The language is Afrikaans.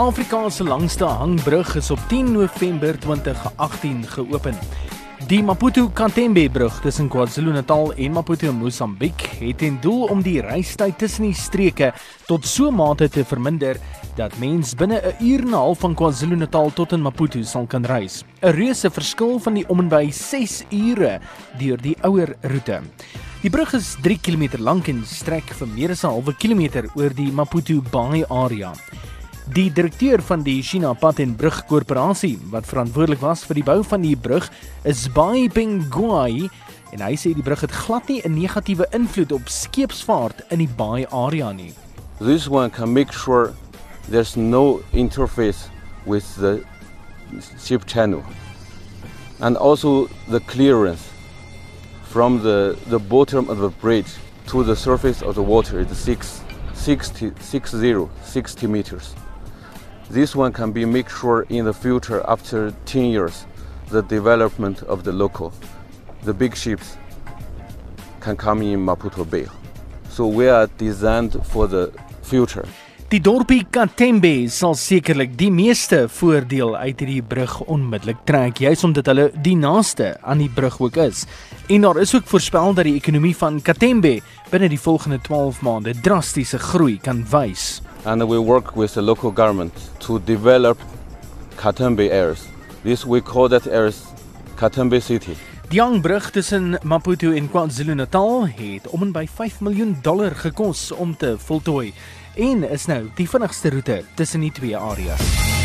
Afrika se langste hangbrug is op 10 November 2018 geopen. Die Maputo Kantembe brug tussen KwaZulu-Natal en Maputo, Mosambiek, het ten doel om die reistyd tussen die streke tot so mate te verminder dat mens binne 'n uur en 'n half van KwaZulu-Natal tot in Maputo sal kan reis. 'n Reuse verskil van die om en by 6 ure deur die ouer roete. Die brug is 3 km lank en strek vir meer as 'n halwe kilometer oor die Maputo Bay area. Die direkteur van die China Pad en Brug Korporasie wat verantwoordelik was vir die bou van die brug is Bai Pengguai en hy sê die brug het glad nie 'n negatiewe invloed op skeepsvaart in die Bai area nie. This one can make sure there's no interface with the ship channel and also the clearance from the, the bottom of the bridge to the surface of the water is 6, 60, 60, 60 meters. This one can be make sure in the future after 10 years the development of the local, the big ships can come in Maputo Bay. So we are designed for the future. Die dorpie Katembe sal sekerlik die meeste voordeel uit hierdie brug onmiddellik trek, juis omdat hulle die naaste aan die brug ook is. En daar is ook voorspel dat die ekonomie van Katembe binne die volgende 12 maande drastiese groei kan wys. And we work with the local government to develop Katembe areas. This we call that areas Katembe City. Die hangbrug tussen Maputo en KwaZulu-Natal het om en by 5 miljoen dollar gekos om te voltooi en is nou die vinnigste roete tussen die twee areas.